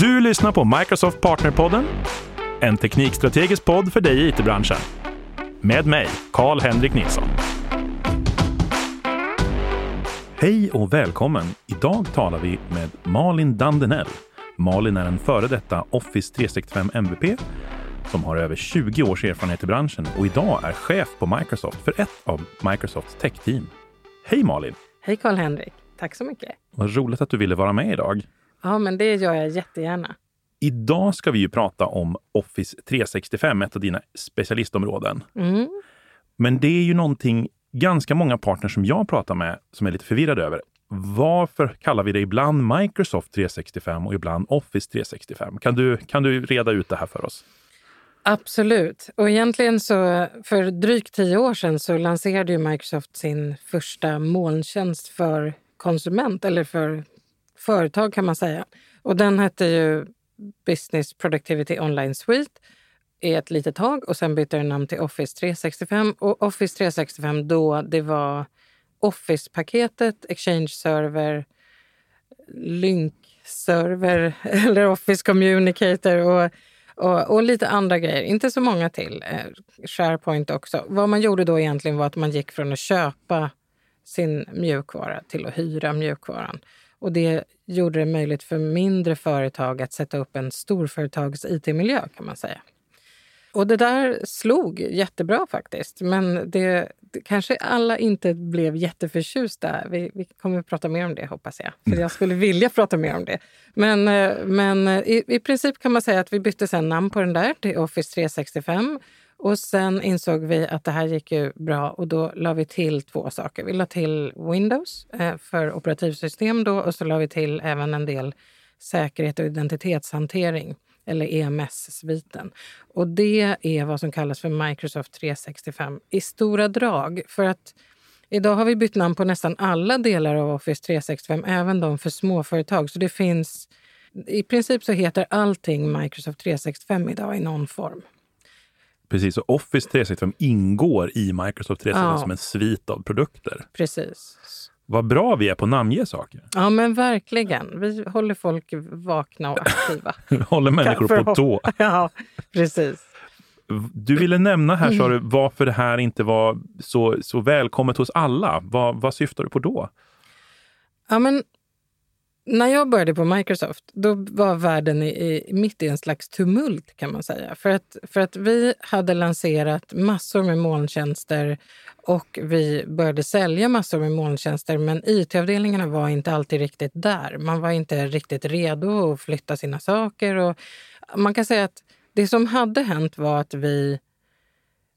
Du lyssnar på Microsoft Partnerpodden, en teknikstrategisk podd för dig i it-branschen. Med mig, Karl-Henrik Nilsson. Hej och välkommen! Idag talar vi med Malin Dandenell. Malin är en före detta Office 365 MVP som har över 20 års erfarenhet i branschen och idag är chef på Microsoft för ett av Microsofts tech-team. Hej Malin! Hej Karl-Henrik! Tack så mycket! Vad roligt att du ville vara med idag. Ja, men det gör jag jättegärna. Idag ska vi ju prata om Office 365, ett av dina specialistområden. Mm. Men det är ju någonting ganska många partners som jag pratar med som är lite förvirrade över. Varför kallar vi det ibland Microsoft 365 och ibland Office 365? Kan du, kan du reda ut det här för oss? Absolut. Och egentligen så för drygt tio år sedan så lanserade ju Microsoft sin första molntjänst för konsument eller för företag kan man säga. Och den hette ju Business Productivity Online Suite i ett litet tag och sen bytte den namn till Office 365. Och Office 365 då, det var Office-paketet, Exchange Server, Lync-server eller Office Communicator och, och, och, lite andra grejer. Inte så många till. Eh, SharePoint också. Vad man gjorde då egentligen var att man gick från att köpa sin mjukvara till att hyra mjukvaran. Och det gjorde det möjligt för mindre företag att sätta upp en storföretags it-miljö kan man säga. Och det där slog jättebra faktiskt. Men det, det kanske alla inte blev jätteförtjusta. Vi, vi kommer att prata mer om det hoppas jag. För jag skulle vilja prata mer om det. Men, eh, men eh, i, i princip kan man säga att vi bytte sen namn på den där till Office 365. Och sen insåg vi att det här gick ju bra och då la vi till två saker. Vi la till Windows eh, för operativsystem då och så la vi till även en del säkerhet och identitetshantering eller EMS-sviten. Och det är vad som kallas för Microsoft 365 i stora drag. För att idag har vi bytt namn på nästan alla delar av Office 365, även de för småföretag. Så det finns... I princip så heter allting Microsoft 365 idag i någon form. Precis, och Office 365 ingår i Microsoft 365 ja. som en svit av produkter. Precis. Vad bra vi är på att namnge saker. Ja, men verkligen. Vi håller folk vakna och aktiva. håller människor på tå. ja, precis. Du ville nämna här, sa du, varför det här inte var så, så välkommet hos alla. Vad, vad syftar du på då? Ja, men när jag började på Microsoft, då var världen i, i, mitt i en slags tumult kan man säga. För att, för att vi hade lanserat massor med molntjänster och vi började sälja massor med molntjänster men IT-avdelningarna var inte alltid riktigt där. Man var inte riktigt redo att flytta sina saker. Och man kan säga att det som hade hänt var att vi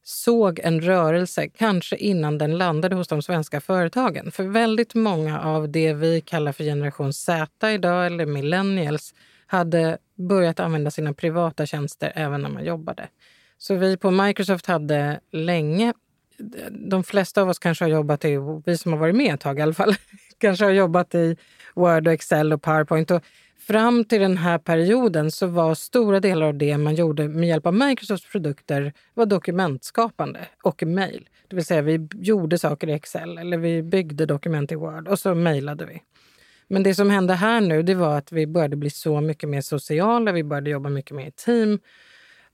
såg en rörelse, kanske innan den landade hos de svenska företagen. För väldigt många av det vi kallar för generation Z idag, eller millennials, hade börjat använda sina privata tjänster även när man jobbade. Så vi på Microsoft hade länge, de flesta av oss kanske har jobbat i, vi som har varit med ett tag i alla fall, kanske har jobbat i Word, och Excel och Powerpoint. Och fram till den här perioden så var stora delar av det man gjorde med hjälp av Microsofts produkter var dokumentskapande och mejl. Det vill säga vi gjorde saker i Excel eller vi byggde dokument i Word och så mejlade vi. Men det som hände här nu det var att vi började bli så mycket mer sociala, vi började jobba mycket mer i team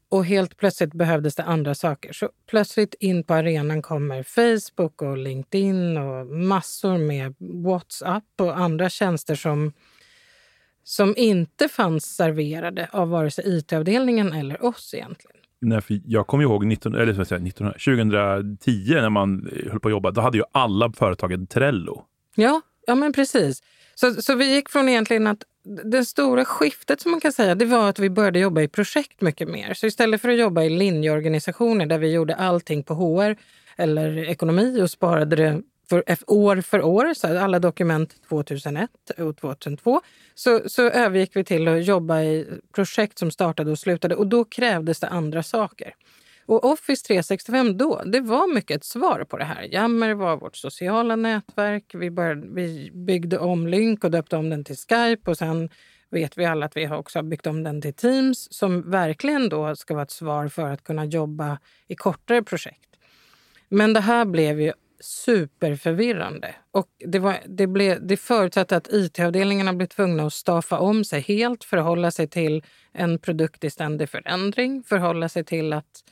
och helt plötsligt behövdes det andra saker. Så plötsligt in på arenan kommer Facebook och LinkedIn och massor med WhatsApp och andra tjänster som som inte fanns serverade av vare sig IT-avdelningen eller oss egentligen. Nej, för jag kommer ihåg 19, eller så säga, 19, 2010 när man höll på att jobba. Då hade ju alla företagen Trello. Ja, ja men precis. Så, så vi gick från egentligen att det stora skiftet som man kan säga, det var att vi började jobba i projekt mycket mer. Så istället för att jobba i linjeorganisationer där vi gjorde allting på HR eller ekonomi och sparade det för, eh, år för år, så alla dokument 2001 och 2002, så, så övergick vi till att jobba i projekt som startade och slutade och då krävdes det andra saker. Och Office 365 då, det var mycket ett svar på det här. Yammer var vårt sociala nätverk. Vi, började, vi byggde om Lynk och döpte om den till Skype och sen vet vi alla att vi har också byggt om den till Teams som verkligen då ska vara ett svar för att kunna jobba i kortare projekt. Men det här blev ju superförvirrande. Och det, var, det, blev, det förutsatte att it-avdelningarna blev tvungna att staffa om sig helt, förhålla sig till en produkt i ständig förändring, förhålla sig till att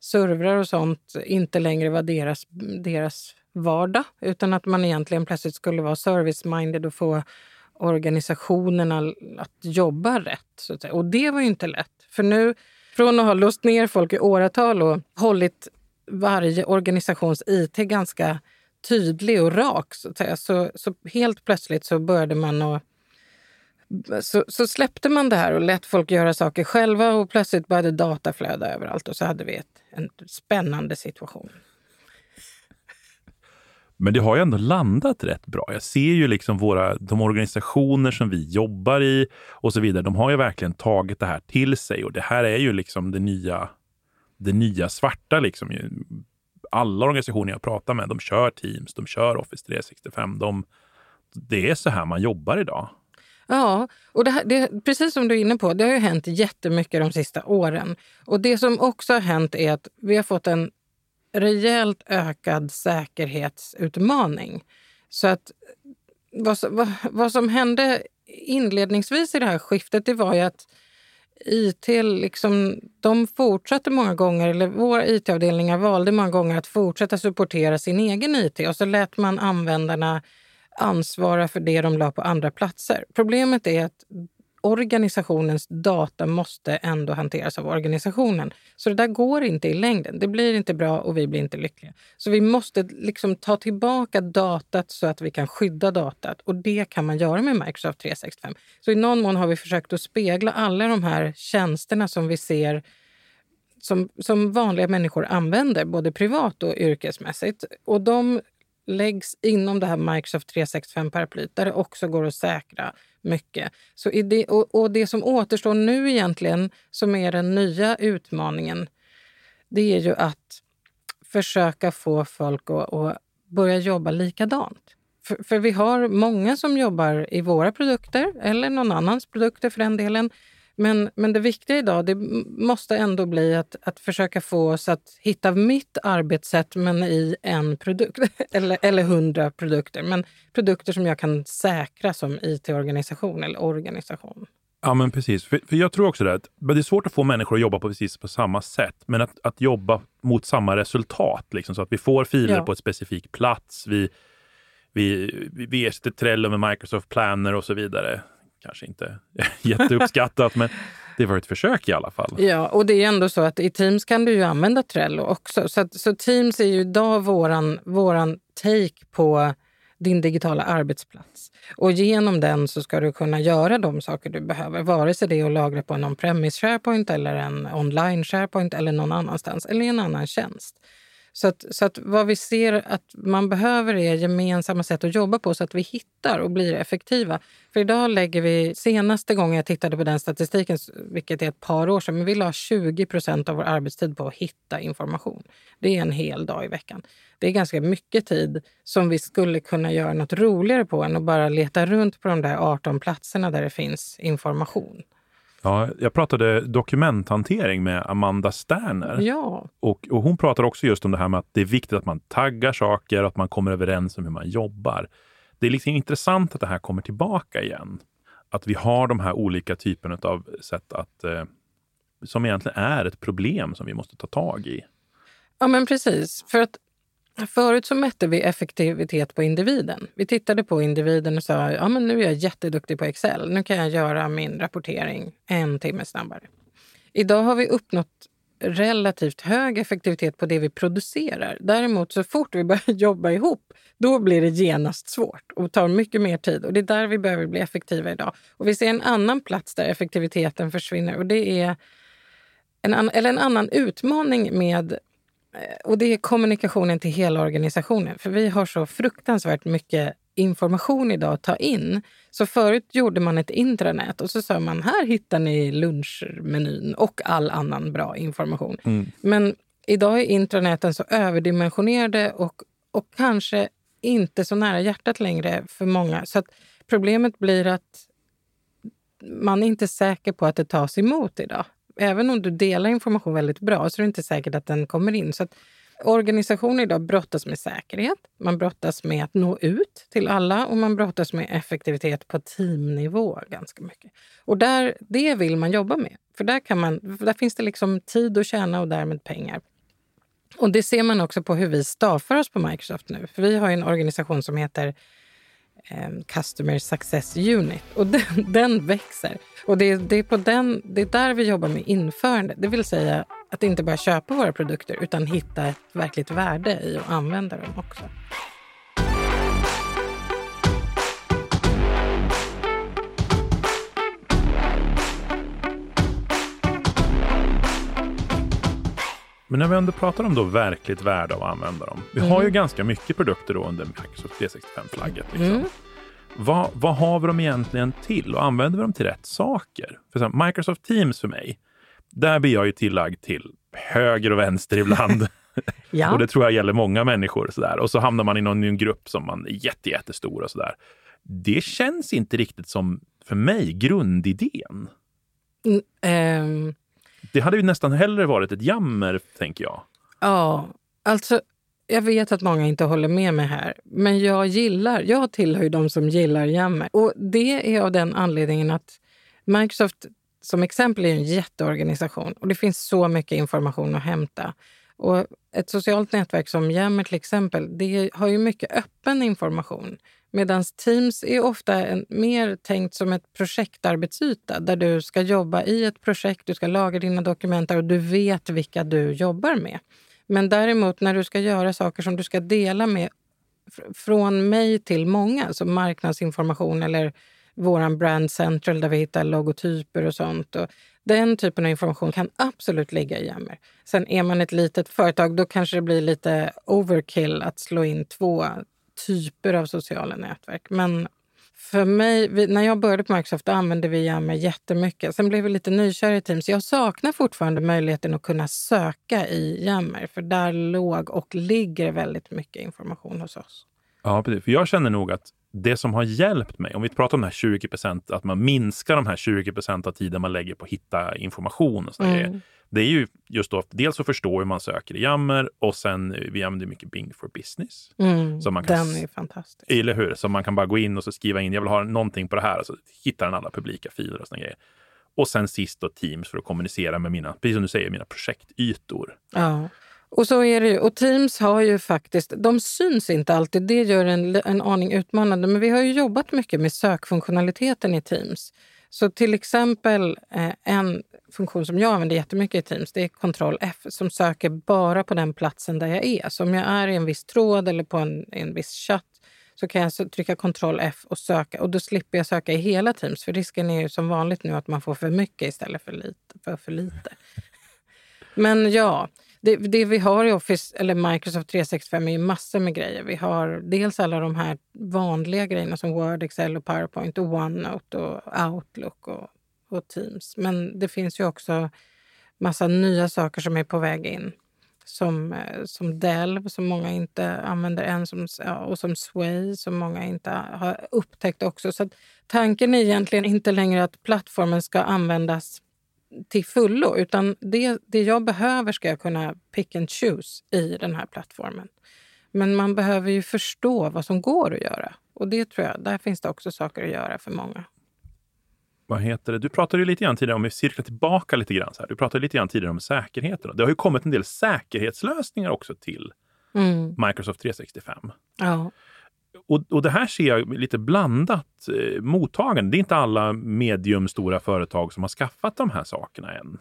servrar och sånt inte längre var deras, deras vardag utan att man egentligen plötsligt skulle vara service-minded och få organisationerna att jobba rätt. Så att säga. Och det var ju inte lätt. För nu, från att ha låst ner folk i åratal och hållit varje organisations IT ganska tydlig och rak, så, att säga, så, så helt plötsligt så började man att så, så, släppte man det här och lät folk göra saker själva och plötsligt började data flöda överallt och så hade vi ett, en spännande situation. Men det har ju ändå landat rätt bra. Jag ser ju liksom våra, de organisationer som vi jobbar i och så vidare, de har ju verkligen tagit det här till sig och det här är ju liksom det nya, det nya svarta. Liksom. Alla organisationer jag pratar med, de kör Teams, de kör Office 365. De, det är så här man jobbar idag. Ja, och det, här, det, precis som du är inne på, det har ju hänt jättemycket de sista åren. Och det som också har hänt är att vi har fått en rejält ökad säkerhetsutmaning. Så att vad, vad, vad som hände inledningsvis i det här skiftet det var ju att IT liksom, de fortsatte många gånger, eller våra IT-avdelningar valde många gånger att fortsätta supportera sin egen IT och så lät man användarna ansvara för det de la på andra platser. Problemet är att organisationens data måste ändå hanteras av organisationen. Så det där går inte i längden. Det blir inte bra och vi blir inte lyckliga. Så vi måste liksom ta tillbaka datat så att vi kan skydda datat. Och det kan man göra med Microsoft 365. Så i någon mån har vi försökt att spegla alla de här tjänsterna som vi ser som, som vanliga människor använder, både privat och yrkesmässigt. Och de läggs inom det här Microsoft 365 paraplyet där det också går att säkra mycket. Så det, och, och, det som återstår nu egentligen, som är den nya utmaningen, det är ju att försöka få folk att, att börja jobba likadant. För, för vi har många som jobbar i våra produkter, eller någon annans produkter för den delen, men, men det viktiga idag det måste ändå bli att, att försöka få oss att hitta mitt arbetssätt men i en produkt, eller, eller hundra produkter. Men produkter som jag kan säkra som IT-organisation eller organisation. Ja, men precis. För, för jag tror också det, att det är svårt att få människor att jobba på precis på samma sätt, men att, att jobba mot samma resultat, liksom, så att vi får filer ja. på ett specifik plats. Vi, vi, vi, ersätter Trello med Microsoft Planner och så vidare kanske inte jätteuppskattat, men det var ett försök i alla fall. Ja, och det är ändå så att i Teams kan du ju använda Trello också. Så, att, så Teams är ju idag våran, våran take på din digitala arbetsplats. Och genom den så ska du kunna göra de saker du behöver. Vare sig det är att lagra på en on-premise SharePoint eller en online SharePoint eller någon annanstans eller i en annan tjänst. Så att, så att vad vi ser att man behöver är gemensamma sätt att jobba på så att vi hittar och blir effektiva. För idag lägger vi, senaste gången jag tittade på den statistiken, vilket är ett par år sedan, men vi la 20 procent av vår arbetstid på att hitta information. Det är en hel dag i veckan. Det är ganska mycket tid som vi skulle kunna göra något roligare på än att bara leta runt på de där 18 platserna där det finns information. Ja, jag pratade dokumenthantering med Amanda Sterner. Ja. Och, och hon pratar också just om det här med att det är viktigt att man taggar saker och att man kommer överens om hur man jobbar. Det är liksom intressant att det här kommer tillbaka igen. Att vi har de här olika typerna av sätt att eh, som egentligen är ett problem som vi måste ta tag i. Ja, men precis. För att Förut så mätte vi effektivitet på individen. Vi tittade på individen och sa ja, men nu är jag jätteduktig på Excel. Nu kan jag göra min rapportering en timme snabbare. Idag har vi uppnått relativt hög effektivitet på det vi producerar. Däremot så fort vi börjar jobba ihop, då blir det genast svårt och tar mycket mer tid. Och Det är där vi behöver bli effektiva idag. Och Vi ser en annan plats där effektiviteten försvinner och det är en, eller en annan utmaning med och det är kommunikationen till hela organisationen. För vi har så fruktansvärt mycket information idag att ta in. Så förut gjorde man ett intranät och så sa man här hittar ni lunchmenyn och all annan bra information. Mm. Men idag är intranäten så överdimensionerade och, och kanske inte så nära hjärtat längre för många. Så problemet blir att man är inte säker på att det tas emot idag även om du delar information väldigt bra så är det inte säkert att den kommer in. Så Organisationer idag brottas med säkerhet, man brottas med att nå ut till alla och man brottas med effektivitet på teamnivå ganska mycket. Och där, det vill man jobba med, för där, kan man, där finns det liksom tid att tjäna och därmed pengar. Och Det ser man också på hur vi staffar oss på Microsoft nu. För Vi har en organisation som heter eh, Customer Success Unit och den, den växer. Och det, det, är på den, det är där vi jobbar med införande, det vill säga att inte bara köpa våra produkter utan hitta ett verkligt värde i att använda dem också. Men när vi ändå pratar om då verkligt värde av att använda dem. Vi Mm. har ju ganska mycket produkter då under Microsoft 365-flagget. Liksom. Mm. Vad, vad har vi dem egentligen till och använder vi dem till rätt saker? För Microsoft Teams för mig, där blir jag ju tillagd till höger och vänster ibland. Ja. och det tror jag gäller många människor. Så där. Och så hamnar man i någon, en grupp som man är jätte, jättestor och sådär. Det känns inte riktigt som, för mig, grundidén. Mm, ehm, det hade ju nästan hellre varit ett jammer, tänker jag. Ja, alltså jag vet att många inte håller med mig här, men jag gillar, jag tillhör ju de som gillar jammer. Och det är av den anledningen att Microsoft som exempel är en jätteorganisation och det finns så mycket information att hämta. Och ett socialt nätverk som jammer, till exempel, det har ju mycket öppen information. Medan Teams är ofta en, mer tänkt som ett projektarbetsyta där du ska jobba i ett projekt, du ska lagra dina dokument och du vet vilka du jobbar med. Men däremot när du ska göra saker som du ska dela med från mig till många, som marknadsinformation eller vår brand central där vi hittar logotyper och sånt. Och den typen av information kan absolut ligga i Yammer. Sen är man ett litet företag, då kanske det blir lite overkill att slå in två typer av sociala nätverk. Men för mig, vi, när jag började på Microsoft använde vi Yammer jättemycket. Sen blev vi lite nykär i Teams. Jag saknar fortfarande möjligheten att kunna söka i Yammer för där låg och ligger väldigt mycket information hos oss. Ja, precis. För jag känner nog att det som har hjälpt mig, om vi pratar om de här 20 procent, att man minskar de här 20 procent av tiden man lägger på att hitta information och såna Mm. grejer. Det är ju just då dels att förstå hur man söker i Yammer och sen eh, vi använder mycket Bing for Business. Mm, Så man kan den är fantastisk. Eller hur? Så man kan bara gå in och så skriva in, jag vill ha någonting på det här och så hittar den alla publika filer och såna grejer. Och sen sist då Teams för att kommunicera med mina, precis som du säger, mina projektytor. Ja. Och så är det ju. Och Teams har ju faktiskt, de syns inte alltid, det gör en, en aning utmanande. Men vi har ju jobbat mycket med sökfunktionaliteten i Teams. Så till exempel eh, en funktion som jag använder jättemycket i Teams, det är Ctrl F som söker bara på den platsen där jag är. Så om jag är i en viss tråd eller på en, en viss chatt så kan jag trycka Ctrl F och söka och då slipper jag söka i hela Teams. För risken är ju som vanligt nu att man får för mycket istället för lite. För, för lite. Men ja, det, det vi har i Office eller Microsoft 365 är ju massor med grejer. Vi har dels alla de här vanliga grejerna som Word, Excel och PowerPoint och OneNote och Outlook och, och Teams. Men det finns ju också massa nya saker som är på väg in. Som, eh, som Delve, som många inte använder än, som, och som Sway, som många inte har upptäckt också. Så att tanken är egentligen inte längre att plattformen ska användas till fullo. Utan det, det jag behöver ska jag kunna pick and choose i den här plattformen. Men man behöver ju förstå vad som går att göra. Och det tror jag, där finns det också saker att göra för många. Vad heter det? Du pratade ju lite grann tidigare om, vi cirklar tillbaka lite grann. Så här. Du pratade lite grann tidigare om säkerheten. Det har ju kommit en del säkerhetslösningar också till Mm. Microsoft 365. Ja. Och, och det här ser jag lite blandat eh, mottagande. Det är inte alla mediumstora företag som har skaffat de här sakerna än.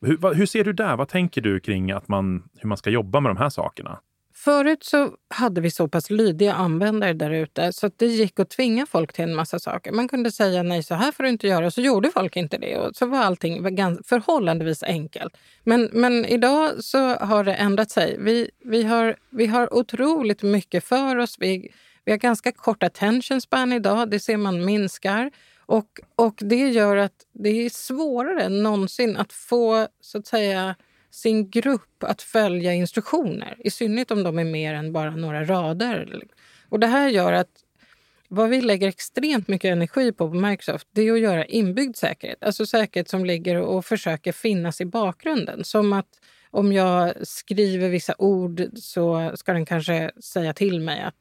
Hur, vad, hur ser du där? Vad tänker du kring att man, hur man ska jobba med de här sakerna? Förut så hade vi så pass lydiga användare där ute så att det gick att tvinga folk till en massa saker. Man kunde säga nej, så här får du inte göra. Och så gjorde folk inte det. Och så var allting förhållandevis enkelt. Men, men idag så har det ändrat sig. Vi, vi, har, vi har otroligt mycket för oss. Vi, vi har ganska kort attention span idag. Det ser man minskar. Och, och det gör att det är svårare än någonsin att få så att säga sin grupp att följa instruktioner. I synnerhet om de är mer än bara några rader. Och Det här gör att vad vi lägger extremt mycket energi på på Microsoft det är att göra inbyggd säkerhet. Alltså säkerhet som ligger och försöker finnas i bakgrunden. Som att om jag skriver vissa ord så ska den kanske säga till mig att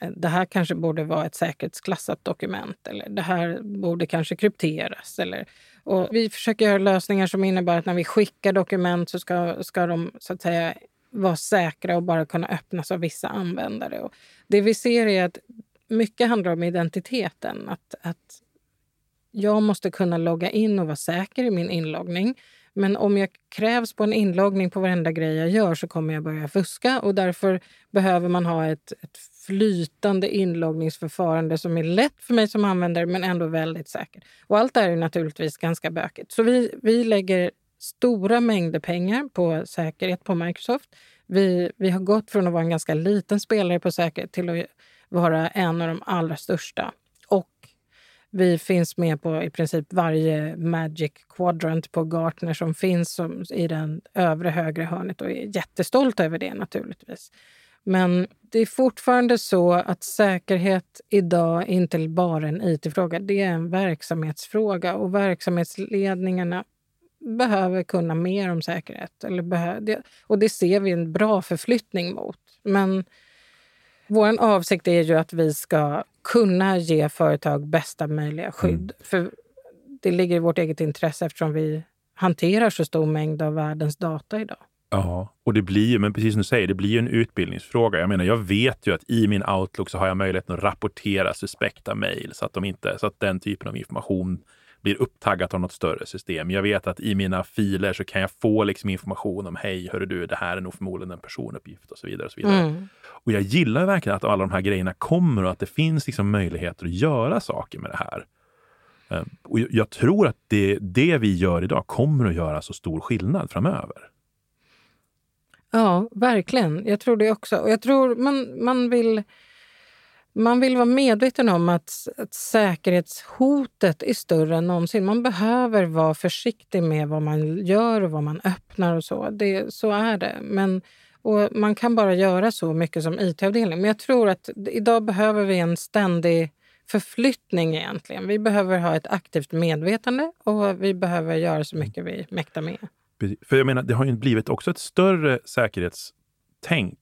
eh, det här kanske borde vara ett säkerhetsklassat dokument eller det här borde kanske krypteras. Eller, och vi försöker göra lösningar som innebär att när vi skickar dokument så ska, ska de så att säga vara säkra och bara kunna öppnas av vissa användare. Och det vi ser är att mycket handlar om identiteten. Att, att jag måste kunna logga in och vara säker i min inloggning. Men om jag krävs på en inloggning på varenda grej jag gör så kommer jag börja fuska och därför behöver man ha ett, ett flytande inloggningsförfarande som är lätt för mig som användare men ändå väldigt säkert. Och allt det här är naturligtvis ganska bökigt. Så vi, vi lägger stora mängder pengar på säkerhet på Microsoft. Vi, vi har gått från att vara en ganska liten spelare på säkerhet till att vara en av de allra största. Och vi finns med på i princip varje Magic Quadrant på Gartner som finns som, i den övre högra hörnet och är jättestolt över det naturligtvis. Men det är fortfarande så att säkerhet idag är inte bara en it-fråga. Det är en verksamhetsfråga och verksamhetsledningarna behöver kunna mer om säkerhet. Eller behö- och det ser vi en bra förflyttning mot. Men vår avsikt är ju att vi ska kunna ge företag bästa möjliga skydd. Mm. För det ligger i vårt eget intresse eftersom vi hanterar så stor mängd av världens data idag. Ja, och det blir ju, men precis som du säger, det blir ju en utbildningsfråga. Jag menar, jag vet ju att i min Outlook så har jag möjlighet att rapportera suspekta mejl så att, de inte, så att den typen av information blir upptaggat av något större system. Jag vet att i mina filer så kan jag få liksom information om hej, hörru du, det här är nog förmodligen en personuppgift och så vidare. Och, så vidare. Mm. och jag gillar verkligen att alla de här grejerna kommer och att det finns liksom möjligheter att göra saker med det här. Ehm, och jag tror att det, det vi gör idag kommer att göra så stor skillnad framöver. Ja, verkligen. Jag tror det också. Och jag tror man, man vill man vill vara medveten om att, att säkerhetshotet är större än någonsin. Man behöver vara försiktig med vad man gör och vad man öppnar och så. Det, så är det. Men, och man kan bara göra så mycket som IT-avdelning. Men jag tror att idag behöver vi en ständig förflyttning egentligen. Vi behöver ha ett aktivt medvetande och vi behöver göra så mycket vi mäktar med. För jag menar, det har ju blivit också ett större säkerhetstänk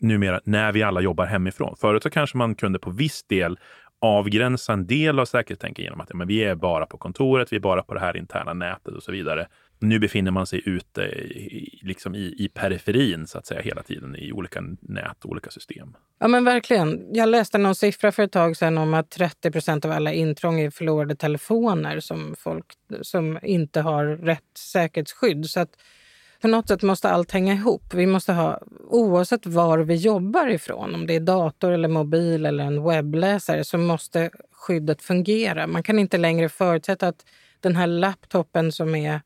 numera när vi alla jobbar hemifrån. Förut så kanske man kunde på viss del avgränsa en del av säkerhetstänket genom att ja, men vi är bara på kontoret, vi är bara på det här interna nätet och så vidare. Nu befinner man sig ute i, liksom i, i periferin så att säga hela tiden i olika nät och olika system. Ja men verkligen. Jag läste någon siffra för ett tag sedan om att 30 procent av alla intrång är förlorade telefoner som folk som inte har rätt säkerhetsskydd. Så att på något sätt måste allt hänga ihop. Vi måste ha, oavsett var vi jobbar ifrån, om det är dator eller mobil eller en webbläsare, så måste skyddet fungera. Man kan inte längre förutsätta att den här laptopen som är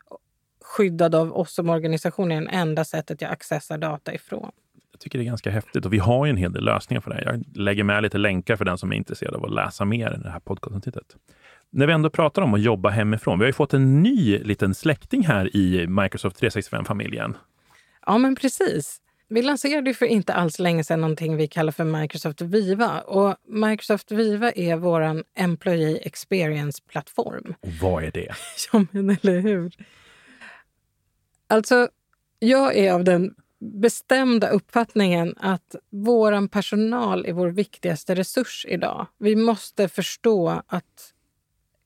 skyddad av oss som organisation är det enda sättet jag accessar data ifrån. Jag tycker det är ganska häftigt och vi har ju en hel del lösningar för det. Jag lägger med lite länkar för den som är intresserad av att läsa mer i det här podcastavsnittet. När vi ändå pratar om att jobba hemifrån, vi har ju fått en ny liten släkting här i Microsoft 365-familjen. Ja, men precis. Vi lanserade för inte alls länge sedan någonting vi kallar för Microsoft Viva. Och Microsoft Viva är vår Employee Experience-plattform. Vad är det? ja, men eller hur? Alltså, jag är av den bestämda uppfattningen att vår personal är vår viktigaste resurs idag. Vi måste förstå att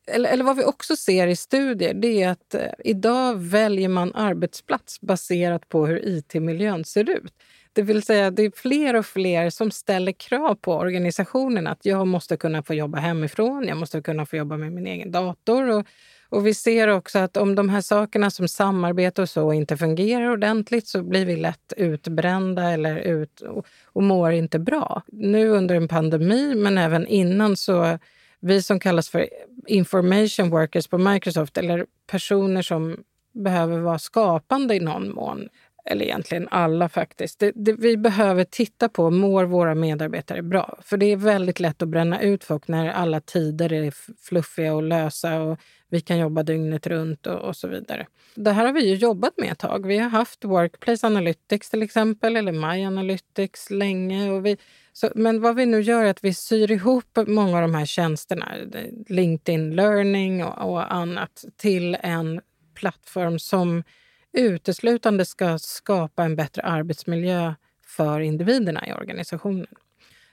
eller, eller vad vi också ser i studier, det är att eh, idag väljer man arbetsplats baserat på hur it-miljön ser ut. Det vill säga, det är fler och fler som ställer krav på organisationen att jag måste kunna få jobba hemifrån, jag måste kunna få jobba med min egen dator. Och, och vi ser också att om de här sakerna som samarbete och så inte fungerar ordentligt så blir vi lätt utbrända eller ut och, och mår inte bra. Nu under en pandemi, men även innan, så vi som kallas för information workers på Microsoft eller personer som behöver vara skapande i någon mån, eller egentligen alla faktiskt. Det, det, vi behöver titta på, mår våra medarbetare bra? För det är väldigt lätt att bränna ut folk när alla tider är fluffiga och lösa och vi kan jobba dygnet runt och, och så vidare. Det här har vi ju jobbat med ett tag. Vi har haft Workplace Analytics till exempel, eller My Analytics länge. Och vi, så, men vad vi nu gör är att vi syr ihop många av de här tjänsterna, LinkedIn Learning och, och annat, till en plattform som uteslutande ska skapa en bättre arbetsmiljö för individerna i organisationen.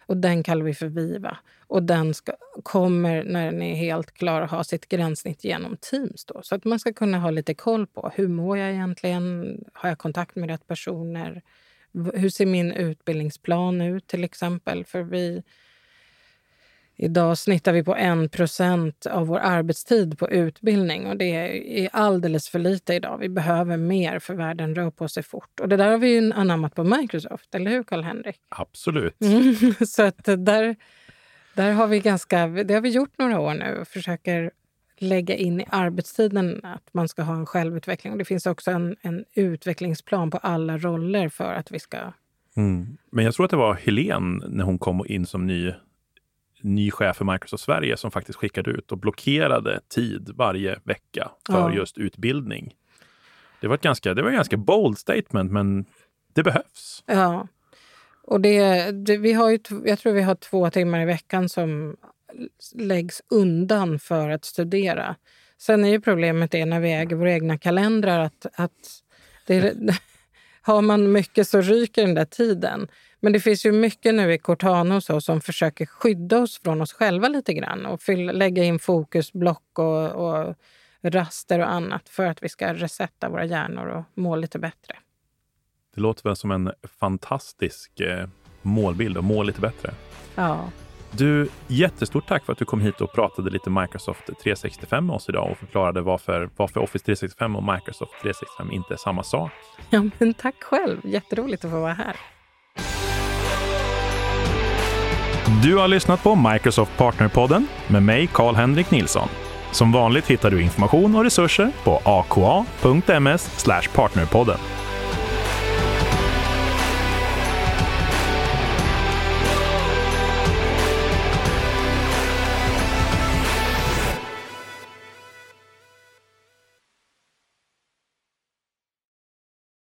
Och den kallar vi för VIVA. Och den ska, kommer, när den är helt klar, att ha sitt gränssnitt genom Teams. Då, så att man ska kunna ha lite koll på hur mår jag egentligen? Har jag kontakt med rätt personer? Hur ser min utbildningsplan ut till exempel? För vi Idag snittar vi på 1% av vår arbetstid på utbildning och det är alldeles för lite idag. Vi behöver mer för världen rör på sig fort. Och det där har vi ju anammat på Microsoft, eller hur Karl-Henrik? Absolut. Mm, så att där, där har vi ganska, det har vi gjort några år nu och försöker lägga in i arbetstiden att man ska ha en självutveckling. Och det finns också en, en utvecklingsplan på alla roller för att vi ska... Mm. Men jag tror att det var Helen när hon kom in som ny ny chef för Microsoft Sverige som faktiskt skickade ut och blockerade tid varje vecka för ja. just utbildning. Det var ett ganska, det var ett ganska bold statement, men det behövs. Ja. Och det, det, vi har ju, jag tror vi har två timmar i veckan som läggs undan för att studera. Sen är ju problemet det när vi äger våra egna kalendrar att, att det, har man mycket så ryker den där tiden. Men det finns ju mycket nu i Cortana och så som försöker skydda oss från oss själva lite grann och fylla, lägga in fokusblock och, och raster och annat för att vi ska resetta våra hjärnor och må lite bättre. Det låter väl som en fantastisk eh, målbild och må lite bättre. Ja. Du, jättestort tack för att du kom hit och pratade lite Microsoft 365 med oss idag och förklarade varför, varför Office 365 och Microsoft 365 inte är samma sak. Ja, men tack själv. Jätteroligt att få vara här. Du har lyssnat på Microsoft Partnerpodden med mig, Karl-Henrik Nilsson. Som vanligt hittar du information och resurser på aka.ms partnerpodden.